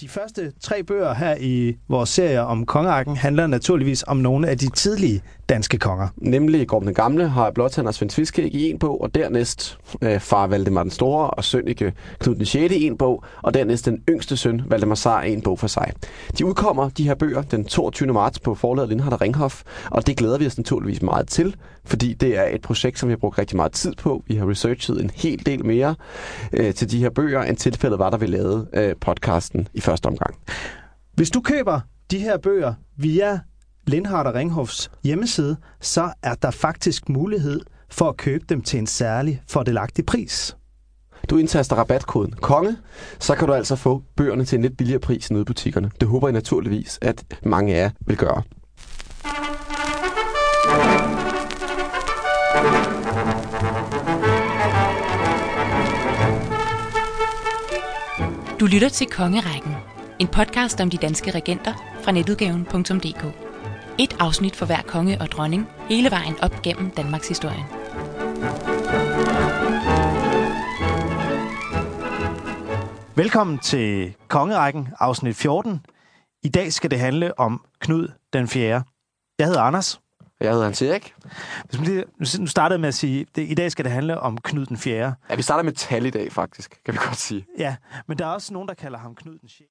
De første tre bøger her i vores serie om kongerækken handler naturligvis om nogle af de tidlige danske konger. Nemlig Gorm den Gamle har Blåtand og Svend Sviskæg i en bog, og dernæst øh, far Valdemar den Store og søn ikke Knud den 6. i en bog, og dernæst den yngste søn Valdemar Sar i en bog for sig. De udkommer, de her bøger, den 22. marts på forlaget Lindhardt og Ringhof, og det glæder vi os naturligvis meget til, fordi det er et projekt, som vi har brugt rigtig meget tid på. Vi har researchet en hel del mere øh, til de her bøger, end tilfældet var, da vi lavede øh, podcasten i første omgang. Hvis du køber de her bøger via Lindhardt og Ringhofs hjemmeside, så er der faktisk mulighed for at købe dem til en særlig fordelagtig pris. Du indtaster rabatkoden KONGE, så kan du altså få bøgerne til en lidt billigere pris end i butikkerne. Det håber jeg naturligvis, at mange af jer vil gøre. Du lytter til Kongerækken, en podcast om de danske regenter fra netudgaven.dk. Et afsnit for hver konge og dronning, hele vejen op gennem Danmarks historie. Velkommen til Kongerækken, afsnit 14. I dag skal det handle om Knud den 4. Jeg hedder Anders. Jeg hedder Hans Erik. Hvis man lige, nu startede med at sige, at i dag skal det handle om Knud den 4. Ja, vi starter med tal i dag, faktisk, kan vi godt sige. Ja, men der er også nogen, der kalder ham Knud den 6.